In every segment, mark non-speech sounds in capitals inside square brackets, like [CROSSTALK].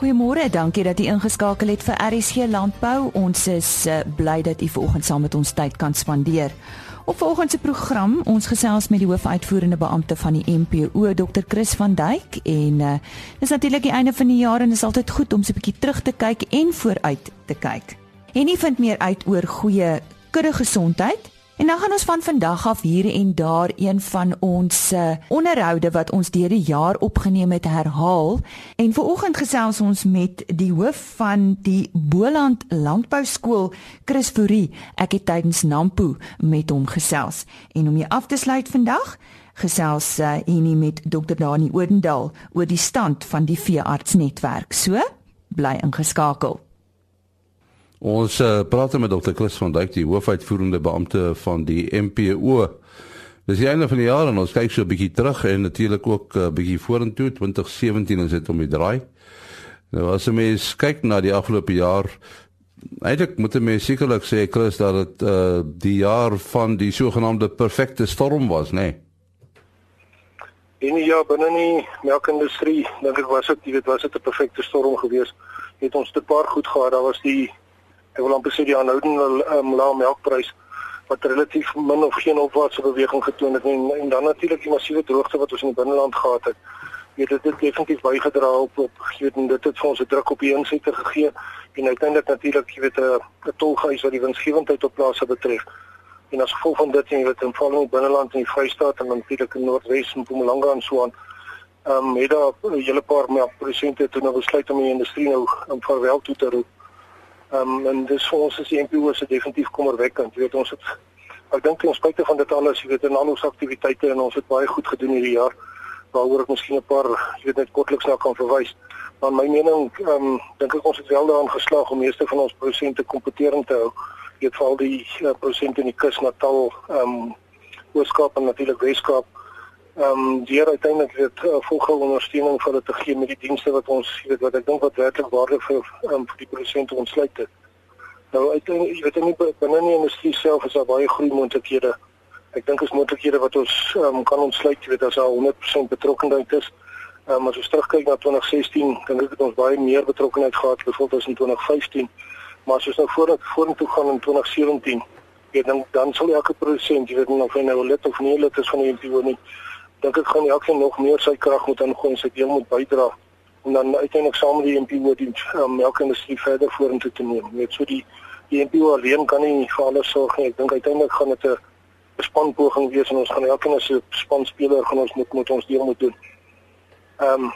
Goeiemôre, dankie dat u ingeskakel het vir RSG Landbou. Ons is uh, bly dat u vanoggend saam met ons tyd kan spandeer. Op vanoggend se program, ons gesels met die hoofuitvoerende beampte van die MPO, Dr. Chris van Dyk en uh, dis natuurlik die einde van die jaar en dit is altyd goed om so 'n bietjie terug te kyk en vooruit te kyk. En u vind meer uit oor goeie kudde gesondheid En dan gaan ons van vandag af hier en daar een van ons uh, onderhoude wat ons deur die jaar opgeneem het herhaal. En vanoggend gesels ons met die hoof van die Boland Landbou Skool, Chris Fourie. Ek het tydens Nampo met hom gesels. En om hier af te sluit vandag, gesels uh, Henny met Dr. Dani Odendaal oor die stand van die veeartsnetwerk. So, bly ingeskakel. Ons uh, praat met Dr. Chris van Dijk, die hoofuitvoerende beampte van die MPO. Dis die einde van die jaar en ons kyk so 'n bietjie terug en natuurlik ook 'n uh, bietjie vorentoe 2017 is dit om die draai. Nou as jy mens kyk na die afgelope jaar, eintlik moet jy sekerlik sê Chris dat dit uh, die jaar van die sogenaamde perfekte storm was, né? Nee? En ja, binne die melkindustrie, dink ek was dit, weet, was dit 'n perfekte storm geweest. Het ons te paar goed gehad. Daar was die ek wil amper sê die aanhoudende um, lae melkprys wat relatief min of geen opwaartse beweging getoon het en, en dan natuurlik die massiewe droogte wat ons in die binneland gehad het. Weet dit het definitief bygedra op op weet dit het vir ons 'n druk op die insette gegee en uiteindelik natuurlik jy weet 'n tolgeis wat die winsgewendheid op plase betref. En as gevolg van dit en jy weet in val in die binneland en die Vrystaat en natuurlik in Noordwes en Mpumalanga en so aan ehm um, het daar 'n hele paar melkprodusente toe nou besluit om die industrie nou in verwel toe te roep. Ehm um, en dis vir ons is die NPO se definitief kommerwekkend. Jy weet ons het ek dink ons spite van dit alles, jy weet in al ons aktiwiteite en ons het baie goed gedoen hierdie jaar waaroor ek miskien 'n paar jy weet net kortliks na kan verwys. Maar my mening ehm um, dink ek ons het wel daaraan geslaag om meeste van ons prosente kompeterend te hou. Jy weet veral die uh, prosente in die Kus Natal, ehm um, Ooskaap en natuurlik Weskaap ehm um, die uiteindelik het uh, volgehoue ondersteuning vir hulle te gee met die dienste wat ons weet wat ek dink wat werklik waarde vir um, vir die produsente ontsluit het. Nou uiteindelik jy weet nie binne die industrie self is daar baie groei moontlikhede. Ek dink is moontlikhede wat ons um, kan ontsluit, jy weet as daar 100% betrokkenheid is. Ehm um, as ons terugkyk na 2016, dink ek het ons baie meer betrokkenheid gehad byvoorbeeld as in 2015. Maar as ons nou vorentoe vorentoe gaan in 2017, jy dan dan sal elke produsent, jy weet nie of hy nou lid of nie lid is van die NPO nie, dink ek gaan elkeen nog meer sy krag moet ingooi en sy deel moet bydra om dan uiteindelik saam met die NPO die um, melkindustrie verder vorentoe te neem. Net so die die NPO alleen kan nie vir alles sorg nie. Ek dink uiteindelik gaan dit 'n spanpoging wees en ons gaan elkeen as 'n spanspeler gaan ons moet moet ons deel moet doen. Ehm um,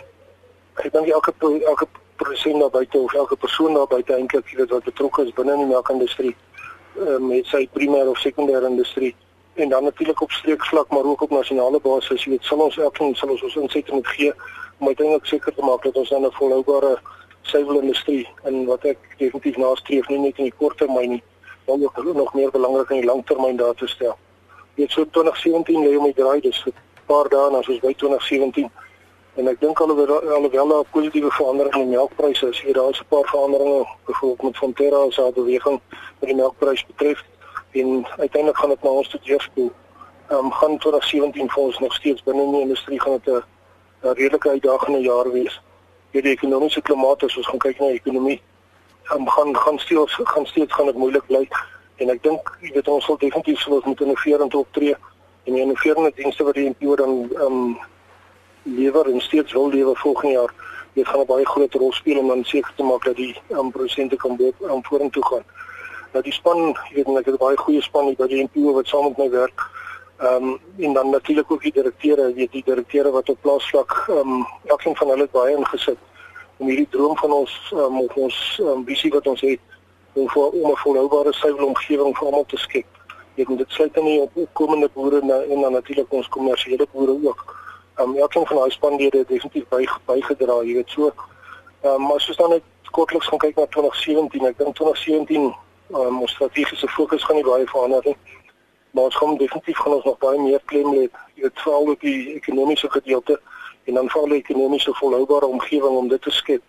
ek dink elke elke produsent daar buite of elke persoon daar buite eintlik wat betrokke is binne die melkindustrie met sy primêre of sekondêre industrie en dan natuurlik op streekvlak maar ook op nasionale basis. Jy weet sal ons elkeen sal ons ons insette moet gee om uiteindelik seker te maak dat ons dan 'n volhoubare suiwelindustrie en wat ek definitief nastreef nie net in die kort termyn nie maar ook nog meer belangrik in die langtermyn daar te stel. Dit so 2017 lê om die draai dis 'n paar dae na soos by 2017 en ek dink alhoewel alhoewel daar positiewe veranderinge in melkpryse is hier daar is 'n paar veranderinge byvoorbeeld met Fonterra se beweging met die melkprys betref en uiteindelik gaan dit na ons toe deurspoel. Ehm um, gaan 2017 vir ons nog steeds binne die industrie gaan dit 'n redelike uitdagende jaar wees. Hierdie ekonomiese klimaat as ons gaan kyk na die ekonomie, ehm um, gaan gaan steeds gaan steeds gaan dit moeilik bly en ek dink jy weet ons sal definitief sou moet innoverend optree en die innoverende dienste wat die NPO dan ehm um, lewer en steeds wil lewer volgende jaar. Dit gaan 'n baie groot rol speel om dan seker te maak dat die ehm um, prosente kan bo um, vorentoe gaan. Nou die span, jy weet ek het 'n baie goeie span hier by die NPO wat saam met my werk. Ehm um, en dan natuurlik ook die direkteure, weet die direkteure wat op plaasvlak ehm um, elkeen van hulle baie ingesit om hierdie droom van ons um, of ons um, visie wat ons het om vir om 'n volhoubare suiwelomgewing vir almal te skep. Ek moet dit sluit nie op opkomende boere na, en dan natuurlik ons kommersiële boere ook. Ehm um, elkeen van daai spanlede definitief by bygedra, jy weet so. Ehm um, as ons dan net kortliks gaan kyk na 2017, ek dink 2017 um, ons strategiese fokus gaan nie baie verander nie. Maar ons gaan definitief gaan ons nog baie meer klem lê, jy op die ekonomiese gedeelte en dan veral die ekonomiese volhoubare omgewing om dit te skep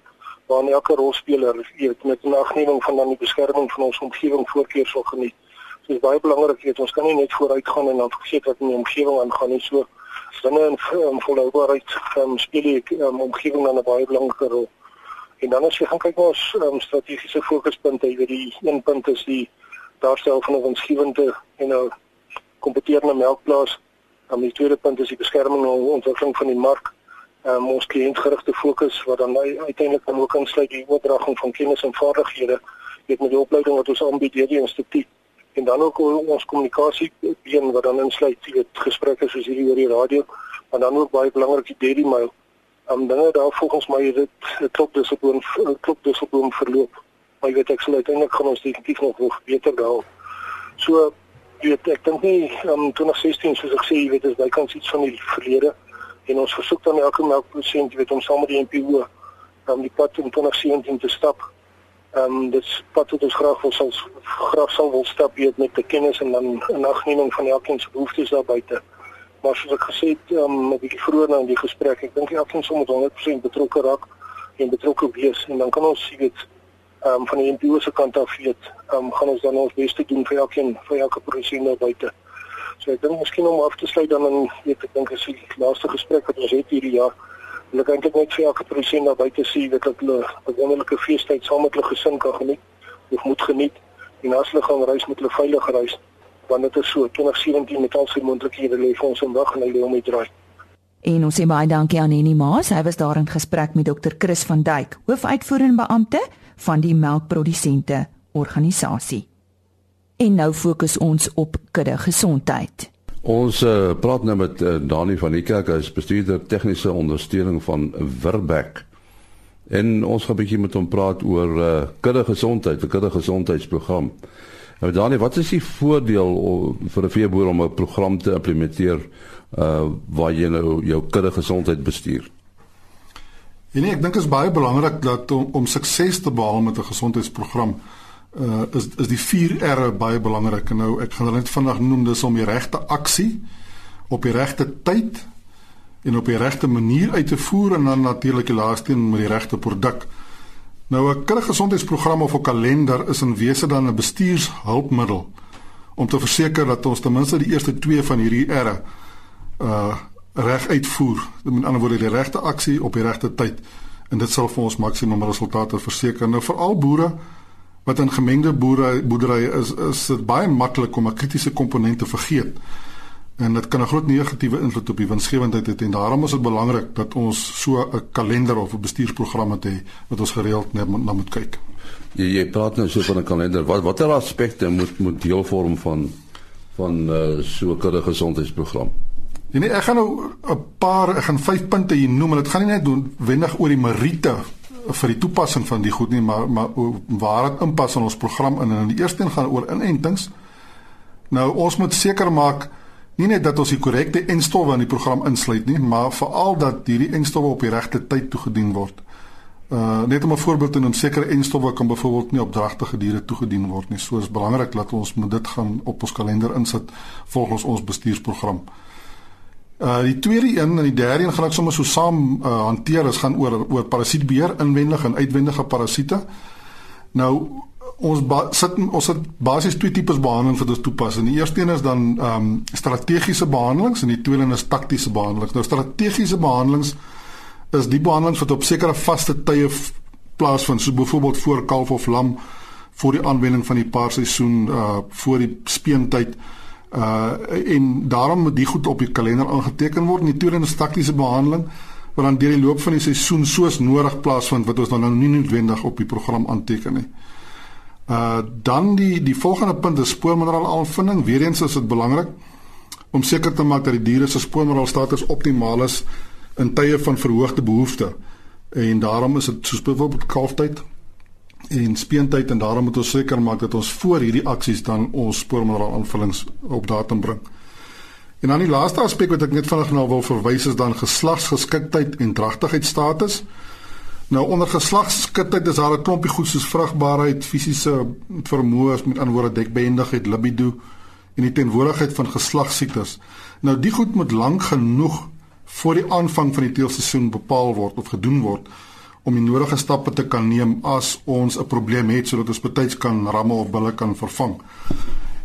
waar elke rolspeler jy weet met nagneming van dan die beskerming van ons omgewing voorkeur sal geniet. Dit is baie belangrik weet ons kan nie net vooruit gaan en dan vergeet wat in die omgewing aangaan nie. So binne in um, volhoubaarheid um, speel die um, omgewing dan 'n baie belangrike rol. En dan as jy gaan kyk na ons um, strategiese fokuspunte, jy weet die een punt is die daarstel van 'n winsgewende en 'n kompeterende melkplaas. Dan die tweede punt is die beskerming en ontwikkeling van die mark. Um, ons kliëntgerigte fokus wat dan uiteindelik dan ook insluit die oordraging van kennis en vaardighede weet met die opleiding wat ons aanbied deur die instituut en dan ook ons kommunikasie been wat dan insluit weet gesprekke soos hierdie oor die radio maar dan ook baie belangrik die daily mail um, dinge daar volgens my dit klop dissipline klop dissipline verloop. Maar jy weet ek sal uiteindelik gaan ons definitief nog nog beter daal. So jy weet ek dink nie um, 2016 soos ek sê jy weet is bykans iets van die verlede. En ons versoek dan elke melkprosent jy weet om saam met die NPO om die pad in 2017 te stap. Ehm um, dit pad wat ons graag wil sal graag sal wil stap weet met die kennis en dan 'n agneming van elkeen se behoeftes daar buite maar soos ek gesê het um, 'n bietjie vroeër nou in die gesprek, ek dink elkeen sou moet 100% betrokke raak en betrokke wees en dan kan ons sien dit ehm um, van die NPO se kant af weet, ehm um, gaan ons dan ons bes te doen vir elkeen vir elke produsent nou buite. So ek dink miskien om af te sluit dan in weet ek dink is die laaste gesprek wat ons het hierdie jaar. En ek dink net vir elke produsent nou buite sien dat hulle 'n wonderlike feestyd saam met hulle gesin kan geniet of moet geniet en as hulle gaan reis met hulle veilig reis want dit is so 2017 met al sy moontlikhede lê vir ons om wag en hy lê om die draai. En ons sê baie dankie aan Henny Maas. Hy was daar in gesprek met Dr. Chris van Duyk, hoofuitvoerende beampte van die melkprodusente organisasie. En nou fokus ons op kudde gesondheid. Ons uh, praat nou met uh, Dani van die kerk as bestuurder tegniese ondersteuning van Wirbeck. En ons gaan 'n bietjie met hom praat oor uh, kudde gesondheid, 'n kudde gesondheidsprogram. Nou Dani, wat is die voordeel vir 'n veeboer om 'n program te implementeer uh waar jy nou jou kudde gesondheid bestuur? En nee, ek dink dit is baie belangrik dat om, om sukses te behaal met 'n gesondheidsprogram uh is is die 4 R'e baie belangrik. En nou ek gaan hulle net vandag noem dis om die regte aksie op die regte tyd en op die regte manier uit te voer en dan natuurlik die laaste een met die regte produk. Nou 'n kindergesondheidsprogram of 'n kalender is in wese dan 'n bestuurshulpmiddel om te verseker dat ons ten minste die eerste 2 van hierdie R'e uh reg uitvoer. Met ander woorde die regte aksie op die regte tyd en dit sal vir ons maksimum resultate verseker. Nou veral boere wat in gemengde boere boerderye is, is dit baie maklik om 'n kritiese komponent te vergeet en dit kan 'n groot negatiewe invloed op die winsgewendheid hê en daarom is dit belangrik dat ons so 'n kalender of 'n bestuursprogram het wat ons gereeld na, na moet kyk. Jy jy praat nou so van 'n kalender. Wat watter aspekte moet moet deel vorm van van uh, so 'n kudde gesondheidsprogram? Nee, nee, ek gaan nou 'n paar, ek gaan vyf punte hier noem en dit gaan nie net doen wendig oor die meriete vir die toepassing van die goed nie, maar maar waar dit inpas in ons program in en die eerste een gaan oor inentings. Nou ons moet seker maak nie net dat ons die korrekte enstowwe in die program insluit nie, maar veral dat hierdie enstowwe op die regte tyd toegedien word. Uh net om 'n voorbeeld te noem, sekere enstowwe kan byvoorbeeld nie op dragtige diere toegedien word nie. So is belangrik dat ons moet dit gaan op ons kalender insit volgens ons bestuursprogram. Uh die tweede een en die derde een gaan ek sommer so saam uh, hanteer. Dit gaan oor oor parasietbeheer, inwendige en uitwendige parasiete. Nou ons sit ons het basies twee tipes behandeling vir dit toepas. En die eerste een is dan ehm um, strategiese behandelings en die tweede een is taktiese behandelings. Nou strategiese behandelings is die behandelings wat op sekere vaste tye plaasvind, so byvoorbeeld voor kalf of lam voor die aanwending van die paarseisoen uh voor die speentyd uh en daarom moet die goed op die kalender aangeteken word. En die tweede is taktiese behandeling wat dan deur die loop van die seisoen soos nodig plaasvind wat ons dan nou nie noodwendig op die program aanteken nie. Uh dan die die volgende punt is spoormineraal aanvinding. Weereens is dit belangrik om seker te maak dat die diere se spoormineraal status optimaal is in tye van verhoogde behoefte. En daarom is dit soos byvoorbeeld kalftyd en speentyd en daarom moet ons seker maak dat ons voor hierdie aksies dan ons spoormineraal aanvullings op datum bring. En dan die laaste aspek wat ek net vinnig nou wil verwys is dan geslagsgeskiktheid en dragtigheidstatus. Nou onder geslagsgeskikheid is daar 'n klompie goed soos vrugbaarheid, fisiese vermoëns, met ander woorde dekbehendigheid, libido en die teenwoordigheid van geslagsiektes. Nou die goed moet lank genoeg voor die aanvang van die teelseisoen bepaal word of gedoen word om die nodige stappe te kan neem as ons 'n probleem het sodat ons betyds kan ramme of bulle kan vervang.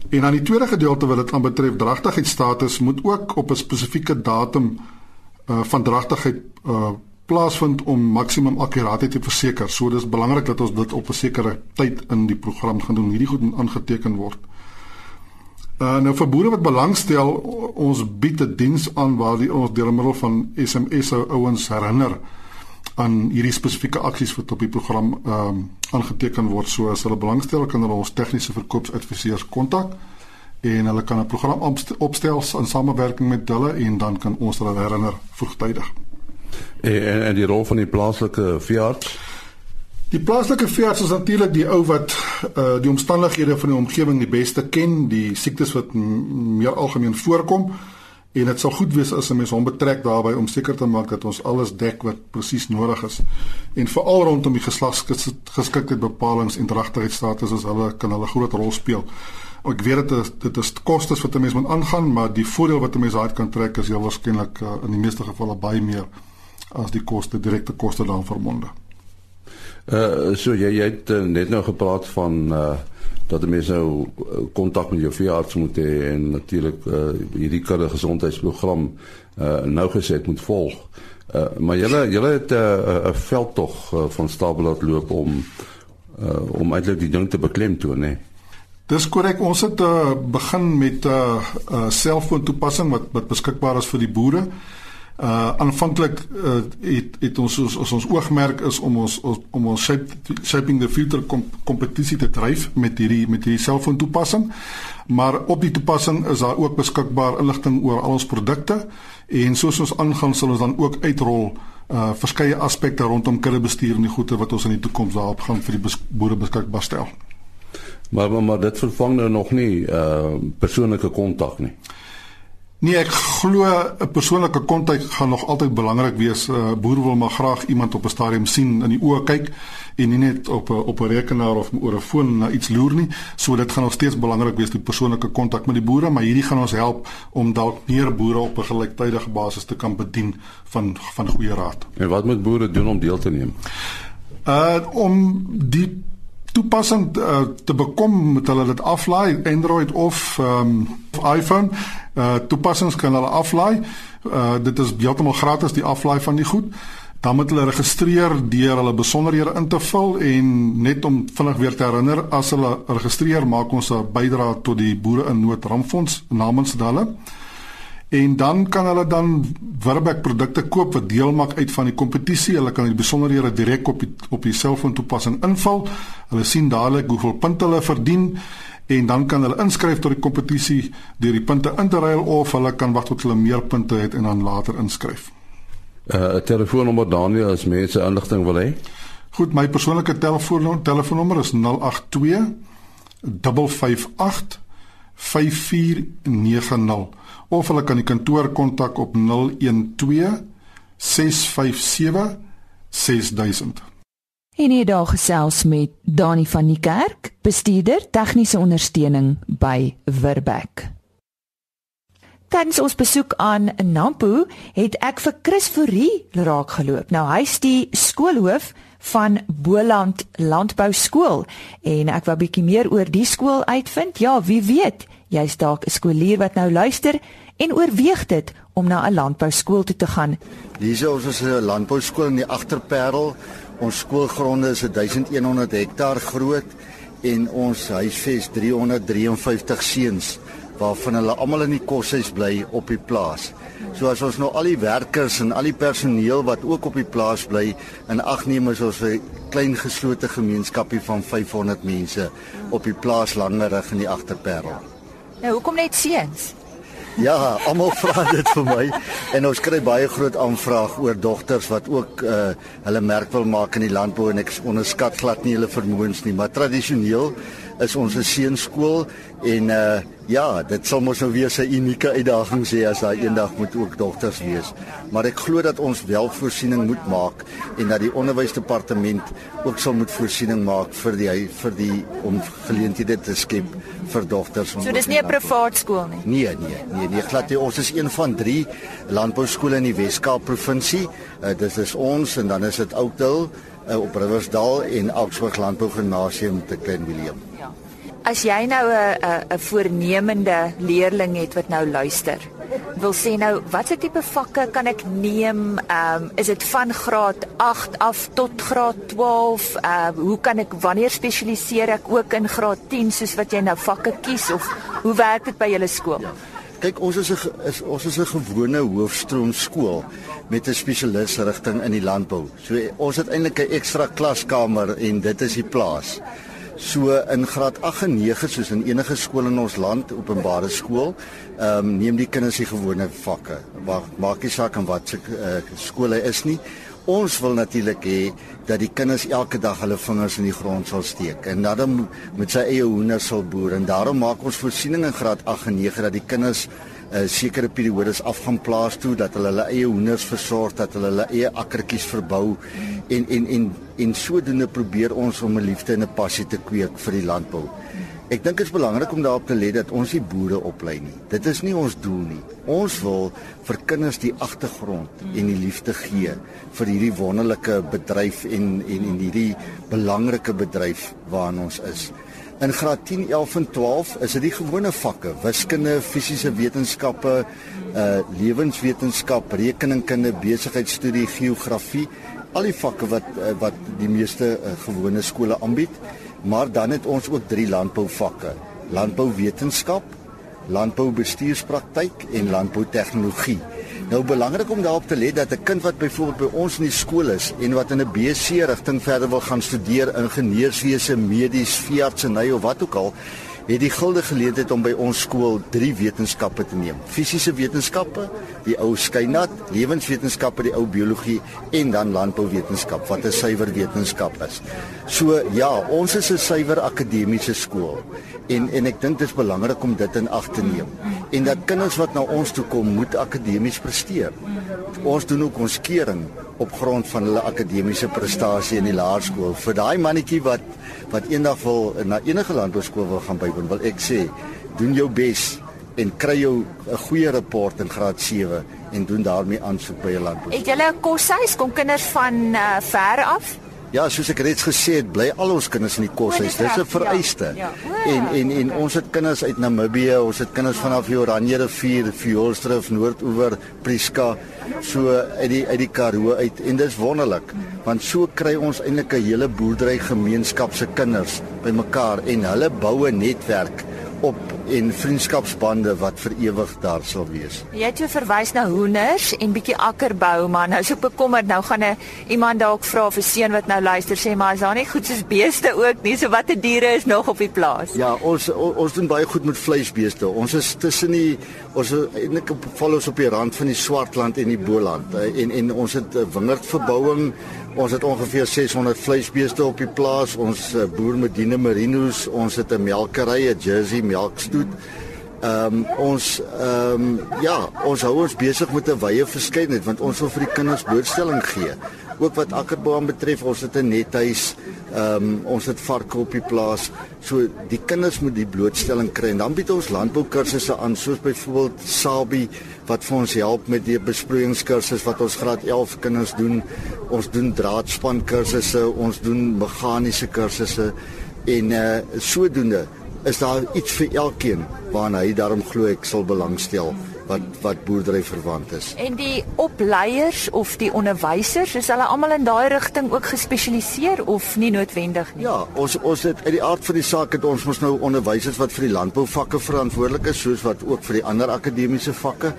En dan die tweede gedeelte wat dit aanbetref dragtigheidsstatus moet ook op 'n spesifieke datum uh, van dragtigheid uh, plaasvind om maksimum akkuraatheid te verseker. So dis belangrik dat ons dit op 'n sekere tyd in die program gaan doen. Hierdie goed moet aangeteken word. Uh, nou vir boere wat belangstel, ons bied 'n diens aan waar die ons deur middel van SMS ouens herinner aan hierdie spesifieke aksies wat op die program ehm um, aangeteken word. So as hulle belangstel, kan hulle ons tegniese verkoopsadviseurs kontak en hulle kan 'n program opstel in samewerking met hulle en dan kan ons hulle herinner vroegtydig. En en die rol van die plaaslike veearts? Die plaaslike veearts is natuurlik die ou wat uh die omstandighede van die omgewing die beste ken, die siektes wat meer algemeen voorkom en dit sal goed wees as 'n mens hom betrek daarbey om seker te maak dat ons alles dek wat presies nodig is. En veral rondom die geslagsgeskiktheid bepalinge en dragtigheidsstatus is hulle kan hulle groot rol speel. Ek weet dit is dit is kostes wat 'n mens moet aangaan, maar die voordeel wat 'n mens uit kan trek is heel waarskynlik uh, in die meeste gevalle baie meer as die koste direkte koste daaraan verbonde. Uh so jy jy het uh, net nou gepraat van uh dat mense nou kontak uh, met jou veearts moet hê en natuurlik uh hierdie kudde gesondheidsprogram uh nou geset moet volg. Uh maar julle julle het 'n uh, 'n veldtog uh, van Stabelot loop om uh om eintlik die ding te beklemtoon, hè. Nee? Dis korrek. Ons het uh, begin met 'n uh, uh, selfoon toepassing wat wat beskikbaar is vir die boere. Uh aanvanklik uh, het het ons ons, ons ons oogmerk is om ons, ons om ons shape, shaping the future kompetisie te dryf met hierdie met hierdie selfoon toepassing. Maar op die toepassing is daar ook beskikbaar inligting oor al ons produkte en soos ons aangaan sal ons dan ook uitrol uh verskeie aspekte rondom kuddebestuur en die goede wat ons in die toekoms daarop gaan vir die bes boere beskikbaar stel. Maar, maar maar dit vervang nou nog nie uh persoonlike kontak nie. Nee, ek glo 'n persoonlike kontak gaan nog altyd belangrik wees. Uh boere wil maar graag iemand op 'n stadium sien in die oë kyk en nie net op 'n op 'n rekenaar of oor 'n foon na iets loer nie. So dit gaan nog steeds belangrik wees die persoonlike kontak met die boere, maar hierdie gaan ons help om dalk meer boere op 'n gelyktydige basis te kan bedien van van goeie raad. En wat moet boere doen om deel te neem? Uh om die toepassing uh, te bekom moet hulle dit aflaai Android of um, iPhone. Uh, toepassings kan hulle aflaai. Uh, dit is heeltemal gratis die aflaai van die goed. Dan moet hulle registreer deur hulle besonderhede in te vul en net om vinnig weer te herinner as hulle registreer maak ons 'n bydrae tot die boere in nood rampfonds namens hulle en dan kan hulle dan Wirbeck produkte koop wat deel maak uit van die kompetisie. Hulle kan die besonderhede direk op die op die selfoon toepassing invul. Hulle sien dadelik hoeveel punte hulle verdien en dan kan hulle inskryf tot die kompetisie deur die punte in te ruil of hulle kan wag tot hulle meer punte het en dan later inskryf. Uh, 'n uh, Telefoonnommer Daniel as mense inligting wil hê. Goed, my persoonlike telefoon telefoonnommer is 082 558 5490 of hulle kan die kantoor kontak op 012 657 6000. En hier daar gesels met Dani van die Kerk, bestuurder tegniese ondersteuning by Wirbeck. Tydens ons besoek aan Nampo het ek vir Chris Fourie raak geloop. Nou hy's die skoolhoof van Boland Landbou Skool en ek wou 'n bietjie meer oor die skool uitvind. Ja, wie weet, jy's dalk 'n skoolier wat nou luister en oorweeg dit om na 'n landbouskool toe te gaan. Hierso ons is 'n landbouskool in die Agterparel. Ons skoolgronde is 1100 hektaar groot en ons huisves 353 seuns waarvan hulle almal in die koshuis bly op die plaas. So as ons nou al die werkers en al die personeel wat ook op die plaas bly in ag neem is ons 'n klein geslote gemeenskapie van 500 mense op die plaas Langerig in die Agterparel. Nou hoekom net seuns? Ja, almal [LAUGHS] vra dit vir my en ons kry baie groot aanvraag oor dogters wat ook uh hulle merk wil maak in die landbou en ek onderskat glad nie hulle vermoëns nie, maar tradisioneel is ons 'n seunskool en uh ja, dit sal mos nou weer 'n unieke uitdaging sê as daai eendag moet ook dogters wees. Maar ek glo dat ons wel voorsiening moet maak en dat die onderwysdepartement ook sal moet voorsiening maak vir die vir die om geleenthede te skep vir dogters. So dis nie 'n privaat skool nie. Nee, nee, nee, nee, glad nie. Ons is een van 3 landbou skole in die Wes-Kaap provinsie. Uh, dit is ons en dan is dit Oudtshoorn uh, op Riversdal en Augsburg Landbou Gimnasium te Klein Willem. Ja. As jy nou 'n 'n 'n voornemende leerling het wat nou luister wil sê nou watse tipe vakke kan ek neem? Ehm um, is dit van graad 8 af tot graad 12? Ehm uh, hoe kan ek wanneer spesialiseer ek ook in graad 10 soos wat jy nou vakke kies of hoe werk dit by julle skool? Ja. Kyk, ons is 'n is ons is 'n gewone hoofstroom skool met 'n spesialis rigting in die landbou. So ons het eintlik 'n ekstra klaskamer en dit is die plaas. So in graad 8 en 9 soos in enige skool in ons land, openbare skool, ehm um, neem die kinders die gewone vakke. Maak maak nie saak aan wat se uh, skool hy is nie. Ons wil natuurlik hê dat die kinders elke dag hulle vingers in die grond sal steek en dat hulle met sy eie hoenders sal boer en daarom maak ons voorsiening in graad 8 en 9 dat die kinders 'n uh, sekere periodes af gaan plaas toe dat hulle hulle eie hoenders versorg, dat hulle hulle eie akkertjies verbou en en en en sodoende probeer ons om 'n liefde en 'n passie te kweek vir die landbou. Ek dink dit is belangrik om daarop te let dat ons nie boere oplei nie. Dit is nie ons doel nie. Ons wil vir kinders die agtergrond en die liefde gee vir hierdie wonderlike bedryf en en en hierdie belangrike bedryf waarin ons is. In graad 10, 11 en 12 is dit die gewone vakke: wiskunde, fisiese wetenskappe, uh lewenswetenskap, rekeningkunde, besigheidstudie, geografie, al die vakke wat uh, wat die meeste uh, gewone skole aanbied. Maar dan het ons ook drie landbouvakke: landbouwetenskap, landboubestuurspraktyk en landboutegnologie. Nou belangrik om daarop te let dat 'n kind wat byvoorbeeld by ons in die skool is en wat in 'n BC rigting verder wil gaan studeer ingenieurswese, medies, veeartseny of wat ook al, het die gilde geleentheid om by ons skool drie wetenskappe te neem. Fisiese wetenskappe, die ou skynat, lewenswetenskappe, die ou biologie en dan landbouwetenskap wat 'n suiwer wetenskap is. So ja, ons is 'n suiwer akademiese skool en en ek dink dit is belangrik om dit in ag te neem en dat kinders wat na ons toe kom moet akademies presteer. Ons doen ook ons keuring op grond van hulle akademiese prestasie in die laerskool. Vir daai mannetjie wat wat eendag wil na enige landbouskool wil gaan bywoon, wil ek sê, doen jou bes en kry jou 'n goeie rapport in graad 7 en doen daarmee aansoek by 'n landbou. Het julle 'n koshuis kom kinders van uh, ver af? Ja, soos ek reeds gesê het, bly al ons kinders in die koshuis. Dis 'n vereiste. Ja, ja. En en en ons het kinders uit Namibië, ons het kinders vanaf die Oranje rivier, Fjordstrif, Noordoewer, Prieska, so uit die uit die Karoo uit en dis wonderlik, want so kry ons eintlik 'n hele boerdery gemeenskap se kinders bymekaar en hulle bou 'n netwerk op en vriendskapsbande wat vir ewig daar sal wees. Jy het jou verwys na hoenders en bietjie akkerbou man. Nou so bekommerd nou gaan 'n iemand dalk vra vir seun wat nou luister sê maar is daar nie goed soos beeste ook nie. So watter diere is nog op die plaas? Ja, ons ons, ons doen baie goed met vleisbeeste. Ons is tussen die ons eintlik val ons op die rand van die Swartland en die Boland en en ons het wingerdverbouing Ons het ongeveer 600 vleisbeeste op die plaas. Ons uh, boer Medina Merinos, ons het 'n melkery, 'n Jersey melkstoet. Ehm um, ons ehm um, ja, ons hou ons besig met 'n wye verskeidenheid want ons wil vir die kinders blootstelling gee. Ook wat akkerbou betref, ons het 'n nethuis. Ehm um, ons het varke op die plaas. So die kinders moet die blootstelling kry en dan bied ons landboukursusse aan soos byvoorbeeld Sabi wat vir ons help met die besproeiingskursus wat ons graad 11 kinders doen. Ons doen draadspan kursusse, ons doen meganiese kursusse en uh sodoende is daar iets vir elkeen waarna hy daarom glo ek sal belangstel wat wat boerdery verwant is. En die opleiers of die onderwysers, is hulle almal in daai rigting ook gespesialiseer of nie noodwendig nie? Ja, ons ons het uit die aard van die saak het ons mos nou onderwysers wat vir die landbouvakke verantwoordelik is, soos wat ook vir die ander akademiese vakke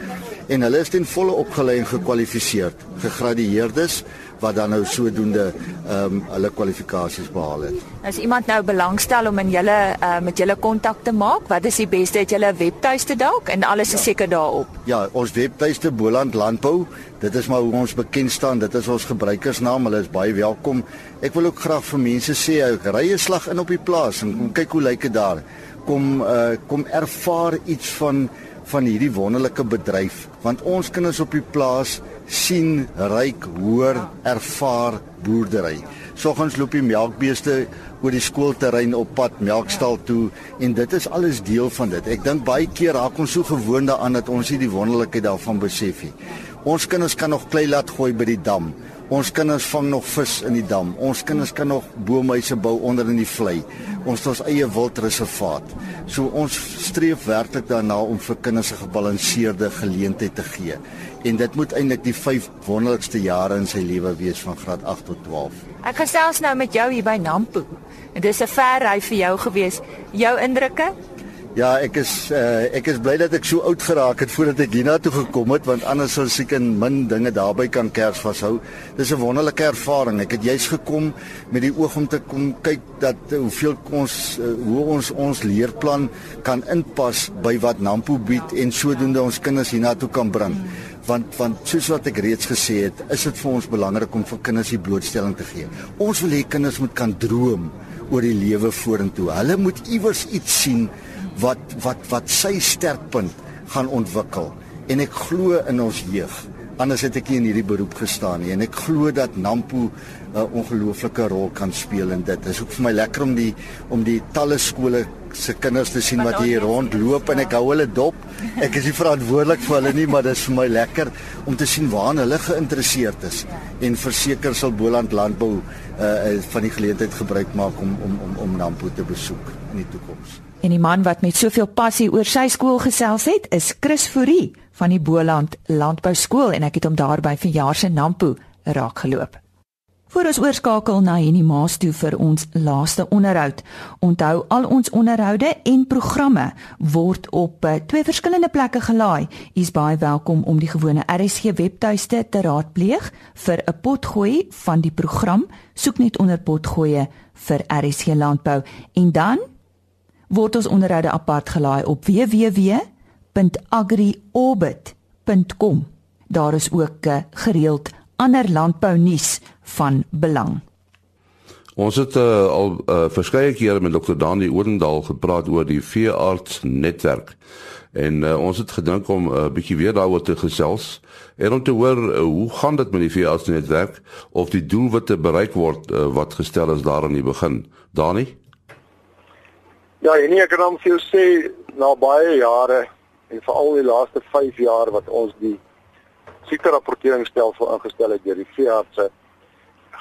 en hulle is ten volle opgelei en gekwalifiseer, gegradueerdes wat dan nou sodoende ehm um, hulle kwalifikasies behaal het. As iemand nou belangstel om in julle uh, met julle kontak te maak, wat is die beste? Het julle 'n webtuiste dalk en alles is ja. seker daarop? Ja, ons webtuiste Boland Landbou, dit is maar hoe ons bekend staan. Dit is ons gebruikersnaam. Hulle is baie welkom. Ek wil ook graag vir mense sê, ek ry 'n slag in op die plaas en kom kyk hoe lyk dit daar. Kom uh, kom ervaar iets van van hierdie wonderlike bedryf want ons kinders op die plaas sien, ryk, hoor, ervaar boerdery. Soggens loop die melkbeeste oor die skoolterrein op pad melkstal toe en dit is alles deel van dit. Ek dink baie keer raak ons so gewoond daaraan dat ons nie die wonderlikheid daarvan besef nie. Ons kinders kan nog klei laat gooi by die dam. Ons kinders vang nog vis in die dam. Ons kinders kan nog boomhuise bou onder in die vlei. Ons het ons eie wildreservaat. So ons streef werklik daarna om vir kinders 'n gebalanseerde geleentheid te gee. En dit moet eintlik die 5 wonderlikste jare in sy lewe wees van graad 8 tot 12. Ek gesels nou met jou hier by Nampo. En dis 'n ver ry vir jou gewees. Jou indrukke? Ja, ek is uh, ek is bly dat ek so oud geraak het voordat ek hiernatoe gekom het want anders sou ek in min dinge daarby kan kers vashou. Dis 'n wonderlike ervaring. Ek het juis gekom met die oog om te kom kyk dat uh, hoeveel ons uh, hoe ons ons leerplan kan inpas by wat Nampo bied en sodoende ons kinders hiernatoe kan bring. Want want soos wat ek reeds gesê het, is dit vir ons belangrik om vir kinders die blootstelling te gee. Ons wil hê kinders moet kan droom oor die lewe vorentoe. Hulle moet iewers iets sien wat wat wat sy sterkpunt gaan ontwikkel en ek glo in ons jeug anders het ek nie in hierdie beroep gestaan nie en ek glo dat Nampo 'n ongelooflike rol kan speel in dit. Dit is ook vir my lekker om die om die talle skole se kinders te sien wat hier rondloop en ek hou hulle dop. Ek is nie verantwoordelik vir hulle nie, maar dit is vir my lekker om te sien waar hulle geïnteresseerd is en verseker sal Boland Landbou uh, van die geleentheid gebruik maak om om om om Nampo te besoek in die toekoms. En die man wat met soveel passie oor sy skool gesels het, is Chris Fourie van die Boland Landbou Skool en ek het hom daarby vir jaar se Nampo raak geloop. Voor ons oorskakel na Henny Maas toe vir ons laaste onderhoud. Onthou al ons onderhoude en programme word op uh, twee verskillende plekke gelaai. U is baie welkom om die gewone RSG webtuiste te raadpleeg vir 'n potgooi van die program. Soek net onder potgooi vir RSG landbou en dan word ons onderhoude apart gelaai op www.agriorbit.com. Daar is ook uh, gereeld ander landbou nuus van belang. Ons het uh, al uh, verskeie kere met Dr. Dani Odendaal gepraat oor die veearts netwerk. En uh, ons het gedink om 'n uh, bietjie weer daaroor te gesels en om te hoor uh, hoe gaan dit met die veearts netwerk of die doelwitte bereik word uh, wat gestel is daar in die begin. Dani? Ja, en ek kan hom vir jou sê na baie jare en veral die laaste 5 jaar wat ons die siekte rapporteringsstelsel ingestel het deur die veeartse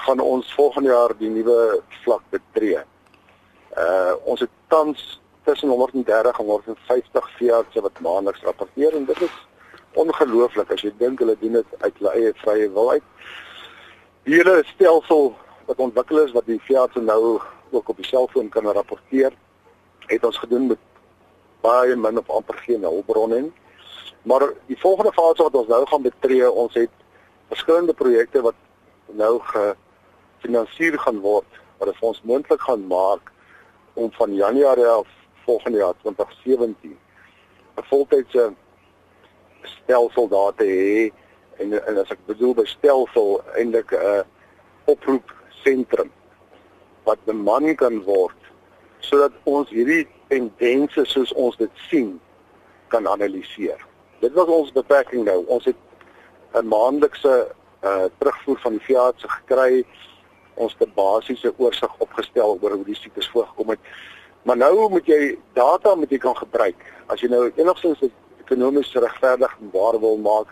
gaan ons volgende jaar die nuwe vlak betree. Uh ons het tans tussen 130 en 150 veeartse wat maandeliks rapporteer en dit is ongelooflik as jy dink hulle doen dit uit hulle eie vrye wil uit. Die hele stelsel wat ontwikkel is wat die veeartse nou ook op die selfoon kan rapporteer het ons gedoen met baie min of amper geen hulpbronne nie. Maar die volgende fase wat ons nou gaan betree, ons het verskillende projekte wat nou gefinansier gaan word wat dit ons moontlik gaan maak om van Januarie af volgende jaar 2017 'n voltydse stelsel daar te hê en en as ek bedoel by stelsel eintlik 'n oproep sentrum wat beman kan word sodat ons hierdie tendense soos ons dit sien kan analiseer. Dit was ons beperking nou. Ons het 'n maandelikse uh terugvoer van die veeartse gekry. Ons het 'n basiese oorsig opgestel oor hoe die siektes voorgekom het. Maar nou moet jy data moet jy kan gebruik. As jy nou enigstens ekonomies regverdig en waar wil maak,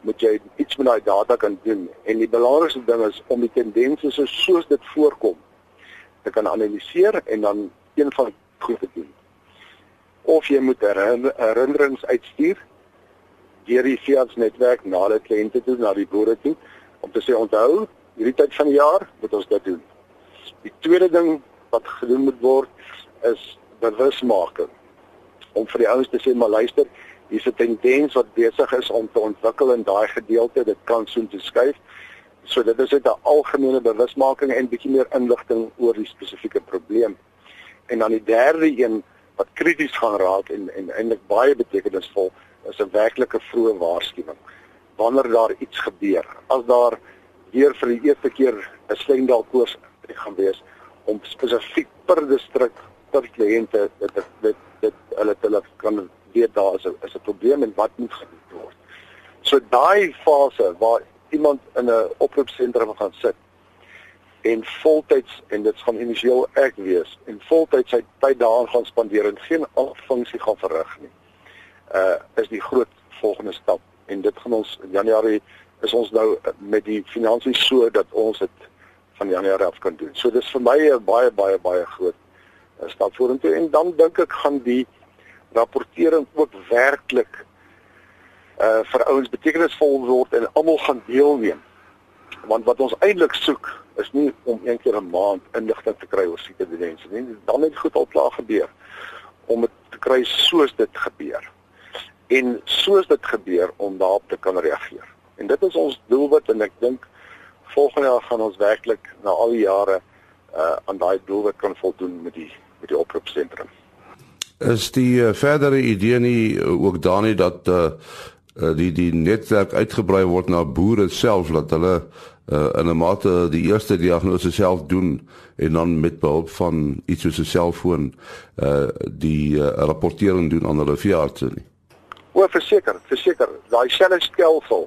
moet jy iets met daai data kan doen. En die belangrikste ding is om die tendense soos dit voorkom te kan analiseer en dan een van goed te doen. Of jy moet herinnerings uitstuur deur die fiats netwerk na hulle kliënte toe, na die boere toe om te sê onthou, hierdie tyd van die jaar moet ons dit doen. Die tweede ding wat gedoen moet word is bewusmaking. Om vir die ouens te sê maar luister, hier's 'n tendens wat besig is om te ontwikkel in daai gedeelte, dit kan soon te skuif. So dit is 'n algemene bewusmaking en bietjie meer inligting oor die spesifieke probleem. En dan die derde een wat krities gaan raak en en eintlik baie betekenisvol is 'n werklike vroeë waarskuwing. Wanneer daar iets gebeur, as daar weer vir die eerste keer 'n slendalkoors gaan wees om spesifiek per distrik per kliënte dit dit dit hulle hulle kan weet daar is 'n is 'n probleem en wat moet gedoen word. So daai fase waar iemand in 'n oproepsentrum gaan sit en voltyds en dit gaan initieel ek wees en voltyds sy tyd daaraan gaan spandeer en geen funksie gaan verrig nie. Uh is die groot volgende stap en dit gaan ons in Januarie is ons nou met die finansies so dat ons dit van Januarie af kan doen. So dis vir my 'n baie baie baie groot eh, stap vorentoe en dan dink ek gaan die rapportering ook werklik uh vir ouens betekenisvol word en almal gaan deelneem. Want wat ons eintlik soek is nie om een keer 'n maand inligting te kry oor siekte mense nie. Dan het goed al klaar gebeur om dit te kry soos dit gebeur. En soos dit gebeur om daarop te kan reageer. En dit is ons doelwit en ek dink volgende jaar gaan ons werklik na al die jare uh aan daai doelwit kan voldoen met die met die oproepsentrum. Is die uh, verdere idee nie uh, ook daar nie dat uh, uh die die netwerk uitgebrei word na boere self dat hulle uh in 'n mate die eerste diagnose self doen en dan met behulp van iets soos 'n selfoon uh die uh, rapportering doen aan hulle veeartse nie. O, verseker, verseker, daai selfstelsel,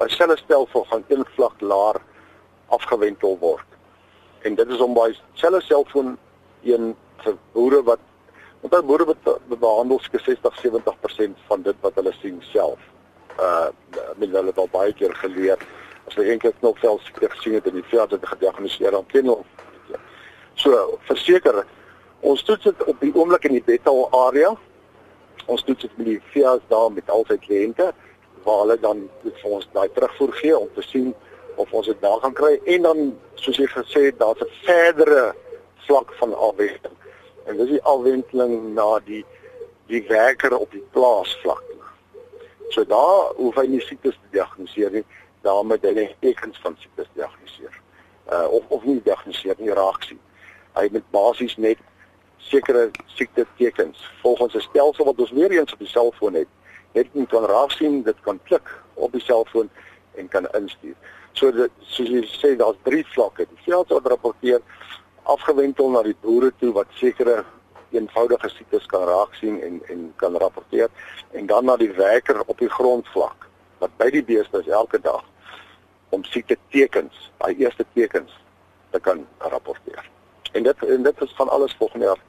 daai selfstelsel gaan een vlak laer afgewentel word. En dit is om by selfe selfoon een vir boere wat daai boere behandel ske 60 70% van dit wat hulle sien self. Uh met hulle al baie keer geleer as hulle eendag knopvel gesien het en die veld het gediagnoseer dan ken hulle. So verseker ons toets dit op die oomblik in die betal area. Ons toets dit met die veearts daar met al sy kliënte waar hulle dan vir ons daai terugvoer gee om te sien of ons dit daar gaan kry en dan soos jy gesê het daar's 'n verdere vlak van afwenteling. En dis die afwenteling na die die werker op die plaas vlak. So daar hoef hy nie siektes te diagnoseer nie, daar moet hy net tekens van siektes diagnoseer. Uh of of nie diagnoseer nie raak sien. Hy moet basies net sekere siekte tekens volgens 'n stelsel wat ons weer eens op die selfoon het. Net kan raak sien, dit kan klik op die selfoon en kan instuur. So dit soos jy sê daar's drie vlakke. Die veld wat rapporteer afgewentel na die boere toe wat sekere eenvoudige siektes kan raak sien en en kan rapporteer en dan na die werker op die grondvlak wat by die beeste is elke dag om siekte tekens, daai eerste tekens te kan rapporteer. En dit en dit is van alles volgende jaar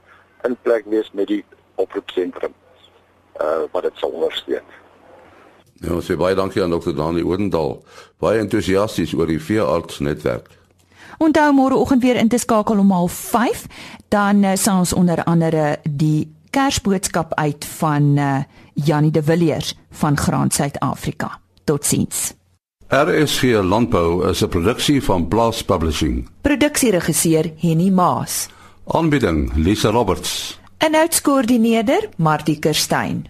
in plek wees met die oproepsentrum uh wat dit sal ondersteun. Ja, ons sê baie dankie aan Dr. Dani Oudendal. Baie entoesiasties oor die veearts netwerk. Onthou môre oggend weer in te skakel om 05:30, dan uh, sal ons onder andere die Kersboodskap uit van uh, Janie de Villiers van Graan Suid-Afrika. Totsiens. RSG Landbou is 'n produksie van Blast Publishing. Produksieregisseur Henny Maas. Aanbieding Lisa Roberts. En uitskoördineerder Martie Kerstyn.